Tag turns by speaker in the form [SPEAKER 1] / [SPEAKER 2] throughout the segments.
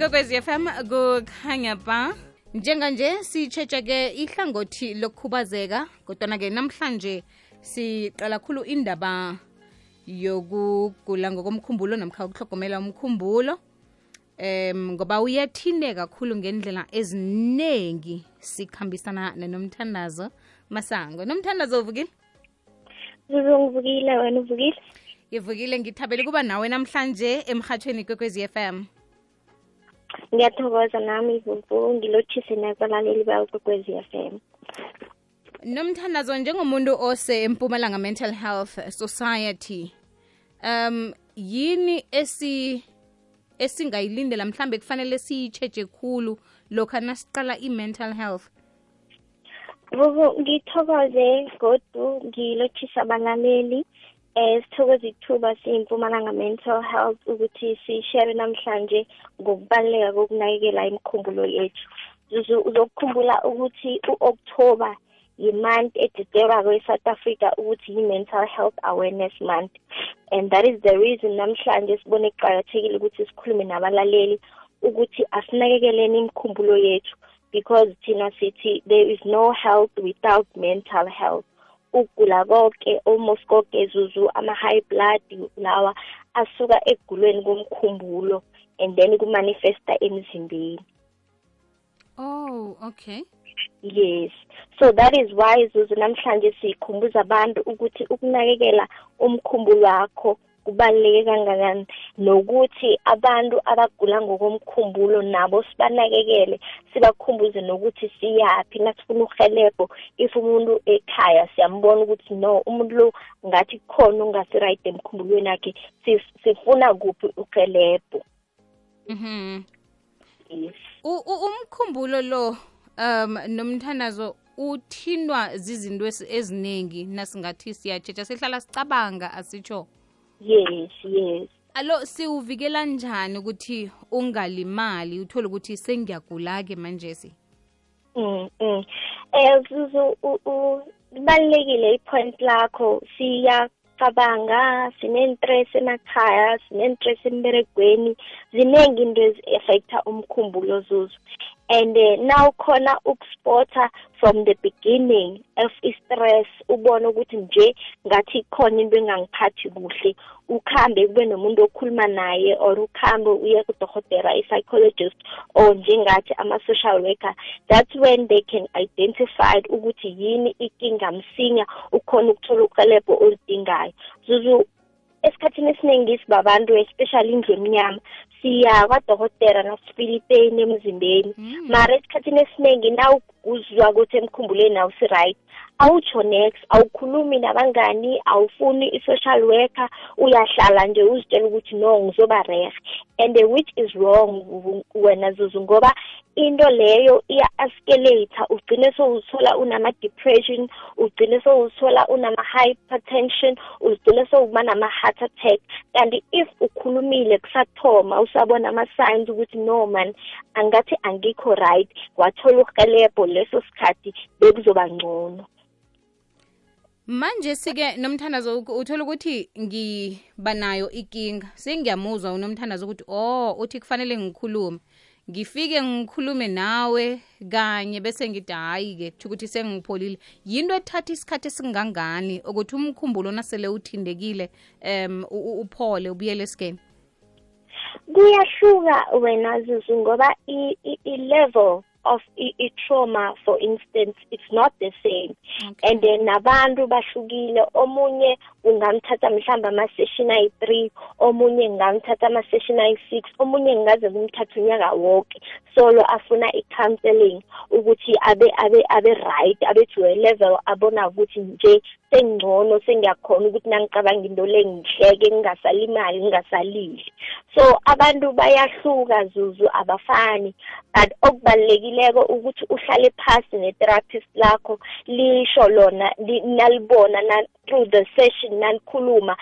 [SPEAKER 1] ikwekwezi FM kukhanya ba. Njenganje sitshetshe-ke ihlangothi lokukhubazeka kodwana-ke namhlanje siqala khulu indaba yokugula ngokomkhumbulo namkha ukuhlogomela umkhumbulo. Um ngoba uyathine kakhulu ngendlela eziningi sikhambisana nenomthandazo. Masango nomthandazo uvukile?
[SPEAKER 2] Zuzu ngivukile wena uvukile?
[SPEAKER 1] ngivukile ngithabele kuba nawe namhlanje emhathweni kwekwezi FM
[SPEAKER 2] Ngiyathokoza nami Vuvu ngilothise nabalaleli bakwekwezi FM.
[SPEAKER 1] nomthandazo njengomuntu ose empumalanga mental health society um yini esi esingayilindela? Mhlambe kufanele siyitsheje khulu lokhu nasiqala i-mental health.
[SPEAKER 2] Bubu ngithokoze godu ngilothisa abalaleli eh sithokoza ithuba siyimpumalanga mental health ukuthi sishare namhlanje ngokubaluleka kokunakekela imikhumbulo yethu. Zuzu uzokukhumbula ukuthi u-October yi-month edidelwako e-South Africa ukuthi yi-mental health awareness month and that is the reason namhlanje sibone kuqakathekile ukuthi sikhulume nabalaleli ukuthi asinakekeleni imikhumbulo yethu because thina sithi there is no health without mental health ukugula konke almost konke zuzu ama-high blood lawa asuka ekugulweni komkhumbulo and then kumanifesta emzimbeni.
[SPEAKER 1] Oh okay.
[SPEAKER 2] Yes. So that is why zuzu namhlanje sikhumbuza abantu ukuthi ukunakekela umkhumbulo wakho kubaluleke kangakanani? Nokuthi abantu abagula ngokomkhumbulo nabo sibanakekele sibakhumbuze nokuthi siyaphi nasifuna uhelebho. If umuntu ekhaya siyambona ukuthi no umuntu lo ngathi kukhona ungasi-right emkhumbulweni akhe sif- sifuna kuphi uhelebho.
[SPEAKER 1] Mhm
[SPEAKER 2] yes.
[SPEAKER 1] U- u- umkhumbulo lo um nomthandazo uthindwa zizinto ezi- eziningi nasingathi siyatshetsha sihlala sicabanga asitsho
[SPEAKER 2] yes yes.
[SPEAKER 1] Alo siwuvikela njani ukuthi ungalimali uthole ukuthi sengiyagula-ke manjesi?
[SPEAKER 2] Mm, mm. Eh Zuzu u- u- libalulekile ipoint lakho. Siyacabanga sine-stress emakhaya sine-stress emberegweni. Ziningi into ezi-affecta umkhumbulo Zuzu. And uh, now khona ukuspota from the beginning of i-stress ubone ukuthi nje ngathi khona into engangiphathi kuhle. Ukhambe kube nomuntu okhuluma naye or ukhambe uye kudokotela i-psychologist or njengathi ama-social worker. That's when they can identify ukuthi yini inkinga msinya ukhona ukuthola uhelebho oludingayo. Zuzu esikhathini esiningi sibabantu especially indlu emnyama siya kwadokotela nasifila ipeyini emzimbeni
[SPEAKER 1] Mm.
[SPEAKER 2] mara esikhathini esiningi na uzwa ukuthi emkhumbulweni awusi-right. Awutsho next awukhulumi nabangani awufuni i-social worker uyahlala nje uzitshela ukuthi no ngizoba rehe and uh, which is wrong wena zuzu ngoba into leyo iya-escalate ugcine sowuzithola unama-depression ugcine sowuzithola unama-hypertension uzigcine sowuba nama-heart attack. Kanti if ukhulumile kusathoma usabona ama-signs ukuthi no man angathi angikho right wathola uhelebho leso sikhathi bekuzoba ngcono.
[SPEAKER 1] Manje sike nomthandazo uk- uthola ukuthi ngiba nayo ikinga. Sengiyamuzwa unomthandazo ukuthi oh uthi kufanele ngikhulume. Ngifike ngikhulume nawe kanye bese ngithi hhayi-ke kutho ukuthi sengipholile. Yinto ethatha isikhathi esingangani ukuthi umkhumbulo nasele uthindekile um u- u- uphole ubuyele esigeni?
[SPEAKER 2] Kuyahluka wena zuzu ngoba i- i- i-level of i- i-trauma for instance it's not the same
[SPEAKER 1] Okay.
[SPEAKER 2] and then nabantu bahlukile omunye ungamthatha mhlawumbe ama-session ayi-three omunye ngingamthatha ama-session ayi-six omunye ngingaze kumthatha unyaka wonke. Solo afuna i-counseling ukuthi abe abe abe right abe to a level abona ukuthi nje sengcono sengiyakhona ukuthi nangicabanga into le ngihleke ngingasalimali ngingasalili so abantu bayahluka zuzu abafani. But okubalulekileko ukuthi uhlale phasi ne-therapist lakho lisho lona li- nalibona na through the session nanikhuluma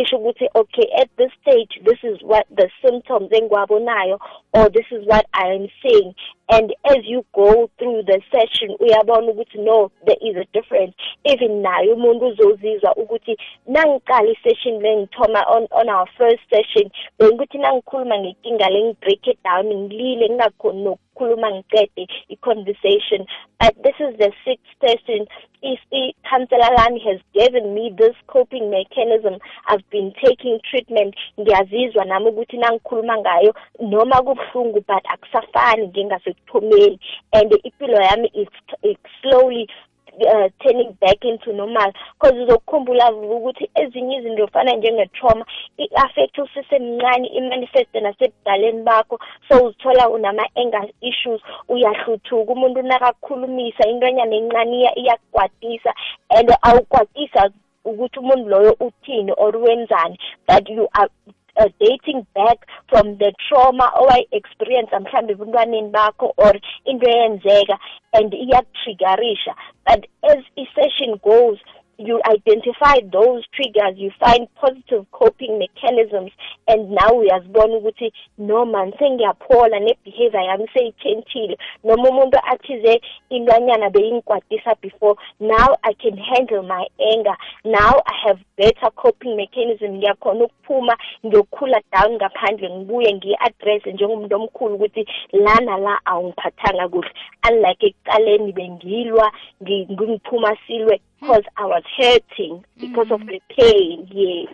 [SPEAKER 2] isho ukuthi okay at this stage this is what the symptoms engiwabonayo or this is what I am seeing. And as you go through the session uyabona ukuthi no there is a difference. Even naye umuntu uzozizwa ukuthi nangiqala isession lengithoma on on our first session bengikuthi nangikhuluma ngenkinga lengibreak it down ngilile ngingakhoni nokukhuluma ngiqede i-conversation. But this is the sixth session. I-counselor lami has given me this coping mechanism. I've been taking treatment. Ngiyazizwa nami ukuthi nangikhuluma ngayo noma kubuhlungu but akusafani njengasekuthomeni and impilo yami is slowly uh, turning back into normal. Because uzokukhumbula ukuthi ezinye izinto fana njenge-trauma i-affect usesemncane imanifeste nasebudaleni bakho. So uzithola unama-anger issues uyahluthuka umuntu nakakhulumisa intonyana encane iyakugwadisa and awukwatisa ukuthi umuntu loyo uthini or wenzani but you are uh, dating back from the trauma owayi-experience mhlawumbe ebuntwaneni bakho or into eyenzeka and iyakutriggerisha but as i-session goes you identify those triggers you find positive coping mechanisms and now uyazibona ukuthi no man sengiyaphola ne-behavior yami seyitshentshile noma umuntu athize intwanyana beyingikwatisa before now i can handle my anger now i have better coping mechanism ngiyakhona ukuphuma ngiyokhula down ngaphandle ngibuye ngiyi-addresse njengomuntu omkhulu ukuthi lana la awungiphathanga kuhle unlike ekuqaleni bengilwa ngiphuma silwe because I was hurting because mm. of the pain yes.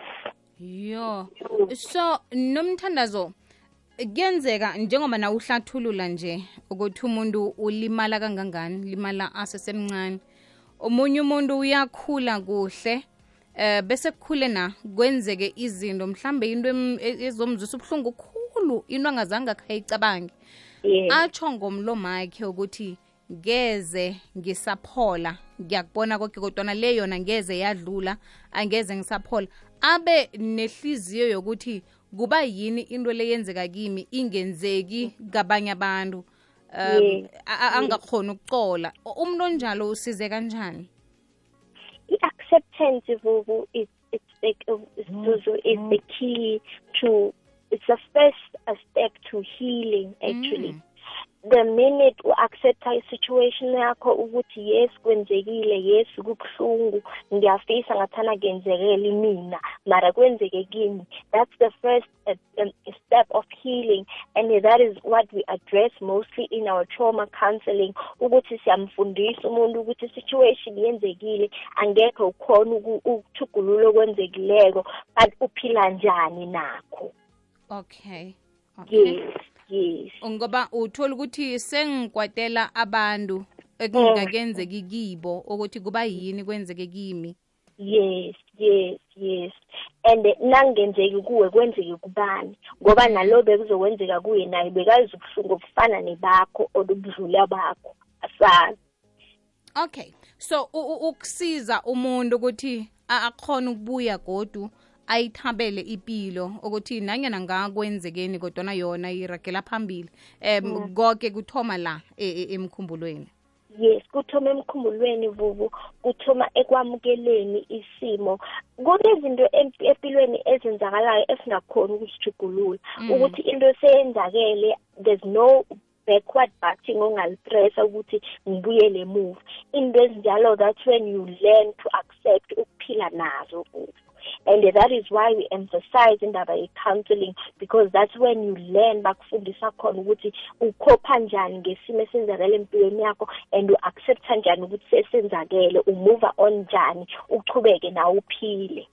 [SPEAKER 1] Yo. So nomthandazo kuyenzeka njengoba na uhlathulula nje ukuthi umuntu ulimala kangangani limala asesemncane. Omunye umuntu uyakhula kuhle eh bese kukhule na kwenzeke izinto. Mhlambe into ezomzwisa ubuhlungu khulu into angazange akhayicabange atsho ngomlomo wakhe ukuthi ngeze ngisaphola. Ngiyakubona konke kodwana le yona ngeze yadlula angeze ngisaphola. Abe nehliziyo yokuthi kuba yini into le leyenzeka kimi ingenzeki kabanye abantu. Um angakhoni ukucola. Umuntu onjalo usize kanjani?
[SPEAKER 2] I-acceptance vuvu is it's the, is the key to it's the first step to healing actually. Mm. The minute u-accepta i-situation yakho ukuthi yes kwenzekile yes kubuhlungu ngiyafisa ngathana kenzekeli mina mara kwenzeke kimi that's the first uh, um, step of healing and that is what we address mostly in our trauma counseling ukuthi siyamfundisa umuntu ukuthi i-situation yenzekile angekho ukhona ukuthugulula okwenzekileko but uphila njani nakho.
[SPEAKER 1] Okay.
[SPEAKER 2] Okay. Yes. Yes
[SPEAKER 1] ngoba uthola ukuthi sengikwatela abantu ekungakenzeki kibo ukuthi kuba yini kwenzeke kimi?
[SPEAKER 2] Yes yes yes. And nangenzeki kuwe kwenzeke kubani? Ngoba nalo bekuzokwenzeka kuye naye bekazi ubuhlungu obufana nebakho olubudlula bakho. Asazi
[SPEAKER 1] okay. So ukusiza umuntu ukuthi akhona ukubuya godu ayithabele impilo ukuthi nanyana ngakwenzekeni kodwana yona iragela phambili. Um konke kuthoma la emkhumbulweni?
[SPEAKER 2] Yes kuthoma emkhumbulweni vuvu. Kuthoma ekwamukeleni isimo. Kunezinto empilweni ezenzakalayo esingakhoni ukusijugulula ukuthi into seyenzakele there's no backward butting ongalipressa ukuthi ngibuyele emuva. Into ezinjalo that's when you learn to accept ukuphila nazo vuvu. And that is why we emphasize indaba ye-counseling because that's when you learn bakufundisa khona ukuthi ukhopha njani ngesimo esenzakele empilweni yakho and u-accepta njani ukuthi sesenzakele umove on njani uchubeke nawe uphile.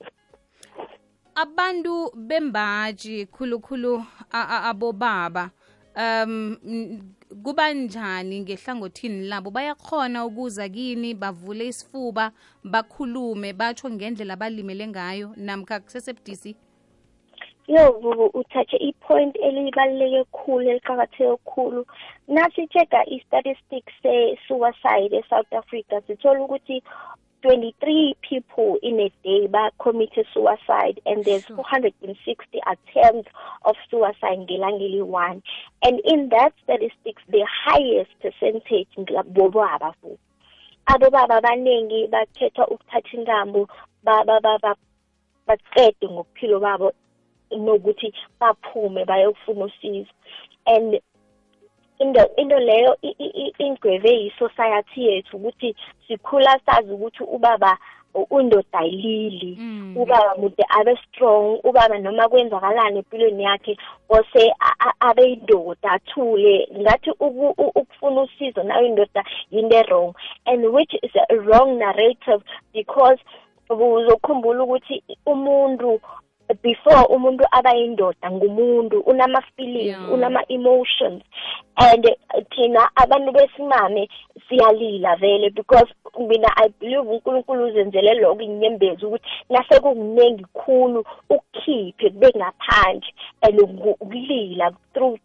[SPEAKER 1] Abantu bembaji khulukhulu abobaba um kuba njani ngehlangothini labo? Bayakhona ukuza kini bavule isifuba bakhulume batho ngendlela abalimele ngayo namkha kusesebudisi
[SPEAKER 2] yo vuvu uthathe i-point elibaluleke khulu eliqakatheke khulu. Nasi-check-a i-statistic se-suicide e-south africa sithola ukuthi 23 people in a day committed suicide and there's sure. 460 attempts of suicide ngelangeli one and in that statistics the highest percentage ngabobaba futhi abobaba abaningi bakhetha ukuthatha inkambo baqede ngokuphilo babo nokuthi baphume bayokufuna usizo. And into into leyo ingweve yi-society yethu ukuthi sikhula sazi ukuthi ubaba undoda ayilili
[SPEAKER 1] Mm.
[SPEAKER 2] ubaba mude abe strong ubaba noma kwenzakalani empilweni yakhe ose abe indoda athule. Ngathi ukufuna usizo nayo indoda yinto wrong and which is a wrong narrative because uzokhumbula ukuthi umuntu before umuntu aba yindoda ngumuntu unama-feelings
[SPEAKER 1] Yeah.
[SPEAKER 2] unama-emotions and thina abantu besimame siyalila vele because mina i believe unkulunkulu uzenzele lokho inyembezi ukuthi nase kunginengi khulu ukukhiphe kube ngaphandle and uku- ukulila through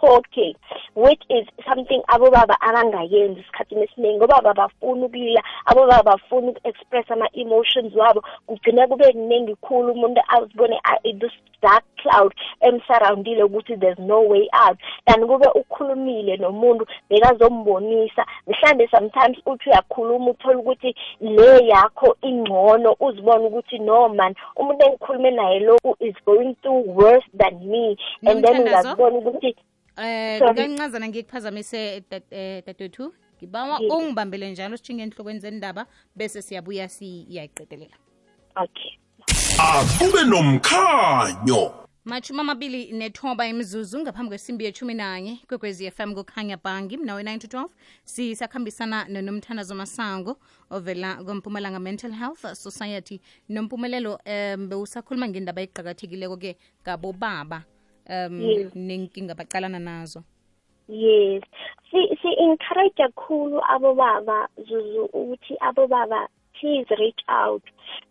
[SPEAKER 2] talking which is something abobaba abangayenzi esikhathini esiningi obaba bafuna ukulila abobaba bafuna uku-express ama-emotions wabo. Kugcina kube kuningi khulu umuntu azibone a- this dark cloud emsurroundile ukuthi there's no way out. Kanti kube ukhulumile nomuntu bekazombonisa mhlambe sometimes uthi uyakhuluma uthole ukuthi le yakho ingcono uzibone ukuthi no man umuntu engikhulume naye lo is going through worse than me. And then
[SPEAKER 1] Nomthandazo?
[SPEAKER 2] ngazibona ukuthi
[SPEAKER 1] Eh kancazana ngikuphazamise eh, dadewethu ngibawa ungibambele njalo sitshinge enhlokweni zendaba bese siyabuya siyayiqedelela.
[SPEAKER 2] Okay.
[SPEAKER 3] Akube nomkhanyo.
[SPEAKER 1] Mashumi amabili nethoba imzuzu ngaphambi kwesimbi yethumi nanye kwekwezi fm kukhanya bhangi mnawe 9 to 12 sisakhambisana nonomthandazo masango ovela kwempumalanga mental health society. Nompumelelo um bewusakhuluma ngendaba eqakathekileko-ke ngabobaba um
[SPEAKER 2] Yes.
[SPEAKER 1] nenkinga baqalana nazo.
[SPEAKER 2] Yes. Si si encourage kakhulu abobaba zuzu ukuthi abobaba please reach out.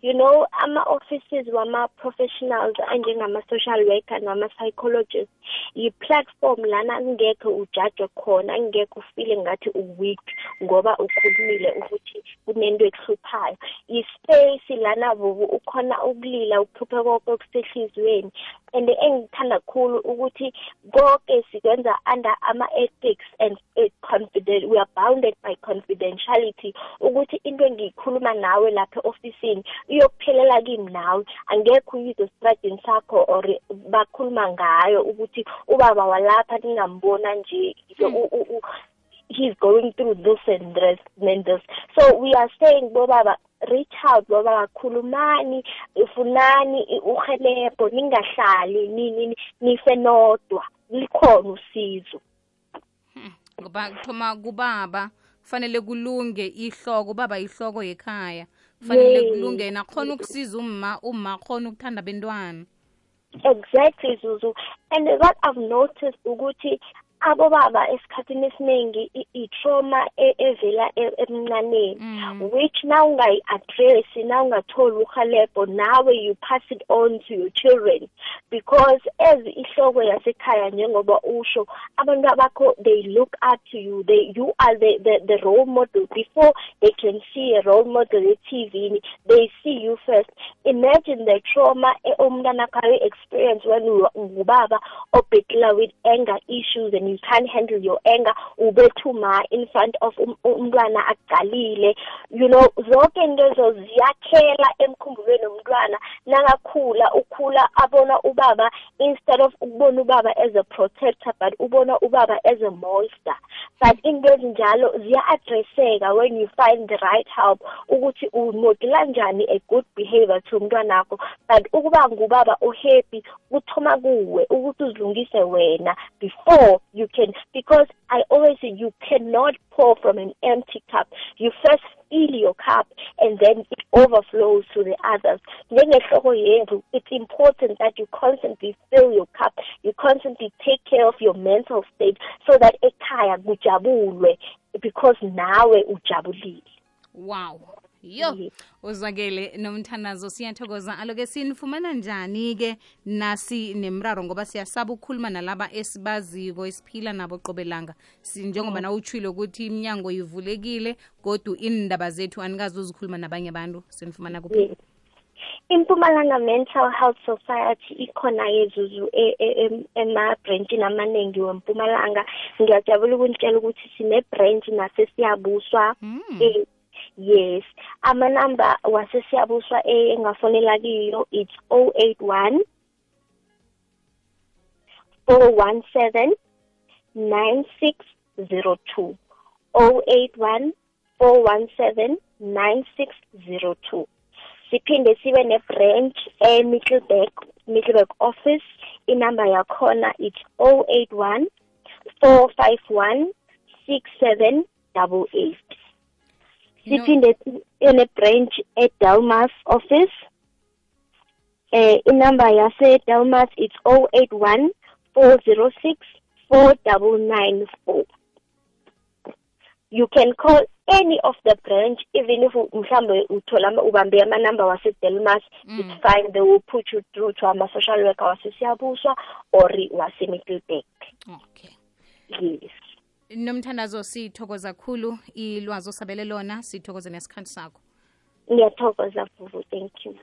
[SPEAKER 2] You know ama offices wama professionals anjengama social worker nama psychologists yi platform lana ngeke ujudge khona ngeke ufile ngathi uweak ngoba ukhulumile ukuthi kunento ekuhluphayo. I space lana bubu ukhona ukulila ukhuphe konke okusehlizweni and engithanda kakhulu ukuthi konke sikwenza under ama ethics and uh, confident we are bounded by confidentiality ukuthi into engiyikhuluma nawe lapha ofisini iyokuphelela kimi nawe. Angekho uyizwe estradini sakho or bakhuluma ngayo ukuthi ubaba walapha ningambona nje u- u- u- he's going through this and this and this. So we are saying bobaba reach out bobaba khulumani funani uhelebho ningahlali ni- ni- nife nodwa likhona usizo.
[SPEAKER 1] Ngoba kuthoma kubaba kufanele kulunge ihloko ubaba ihloko yekhaya. Kufanele
[SPEAKER 2] Yes.
[SPEAKER 1] kulunge yena khona ukusiza umma umma khona ukuthanda bentwana
[SPEAKER 2] exactly zuzu and what i've noticed ukuthi abobaba esikhathini esiningi i-trauma e- evela e- emncaneni
[SPEAKER 1] Mm.
[SPEAKER 2] which now ungayi-address now ungatholi uhalebho nawe you pass it on to your children. Because as ihloko yasekhaya njengoba usho abantu abakho they look up to you. They you are the, the, the role model. Before they can see a role model e-tv they see you first. Imagine the trauma e- umntwana akho experience when you- ngubaba obhekila with anger issues and you can't handle your anger ubethuma in front of um- umntwana aqalile you know zonke into ezo ziyakhela emkhumbulweni womntwana. Nakakhula ukhula abona ubaba instead of ukubona ubaba as a protector but ubona ubaba as a monster. But into ezinjalo ziya-addresseka when you find the right help ukuthi umodela njani a good behavior to umntwanakho. But ukuba ngubaba ohappy kuthoma kuwe ukuthi uzilungise wena before you can because i always say you cannot pour from an empty cup. You first fill your cup and then it overflows to the others. It's important that you constantly fill your cup. You constantly take care of your mental state so that ekhaya kujabulwe because nawe ujabulile.
[SPEAKER 1] Wow yo
[SPEAKER 2] Yes.
[SPEAKER 1] uzwakele nomthandazo siyathokoza. Aloke sinifumana njani-ke? Nasi nemraro ngoba siyasaba ukukhuluma nalaba esibaziko esiphila nabo qobelanga Si- njengoba nawutshile ukuthi iminyango ivulekile kodwa indaba zethu anikazi uzikhuluma nabanye abantu sinifumana kuphi?
[SPEAKER 2] Yes. impumalanga mental health society ikhona yezuzu e- e- em- emabhrentshini amaningi wempumalanga. Ngiyajabula ukunitshela ukuthi sine-branch nasesiyabuswa.
[SPEAKER 1] Mm.
[SPEAKER 2] Eh, yes. Amanamba wasesiyabuswa engafonela kiyo it's 081 417 9602 081 417 9602 siphinde sibe ne-branch e-middleburg middleburg office. Inamba yakhona it's 081 451 6788 siphinde ene-branch e-delmas office. Eh inamba yase-delmas it's 081 406 4994 you can call any of the branch even if mhlambe uthola ubambe amanamba wase-delmas
[SPEAKER 1] Mm.
[SPEAKER 2] it's fine they will put you through to ama-social worker wasesiyabuswa or wase-middleburg
[SPEAKER 1] okay.
[SPEAKER 2] Yes
[SPEAKER 1] nomthandazo sithokoza kakhulu ilwazi osabele lona sithokoze nesikhathi sakho.
[SPEAKER 2] Ngiyathokoza vuvu. Thank you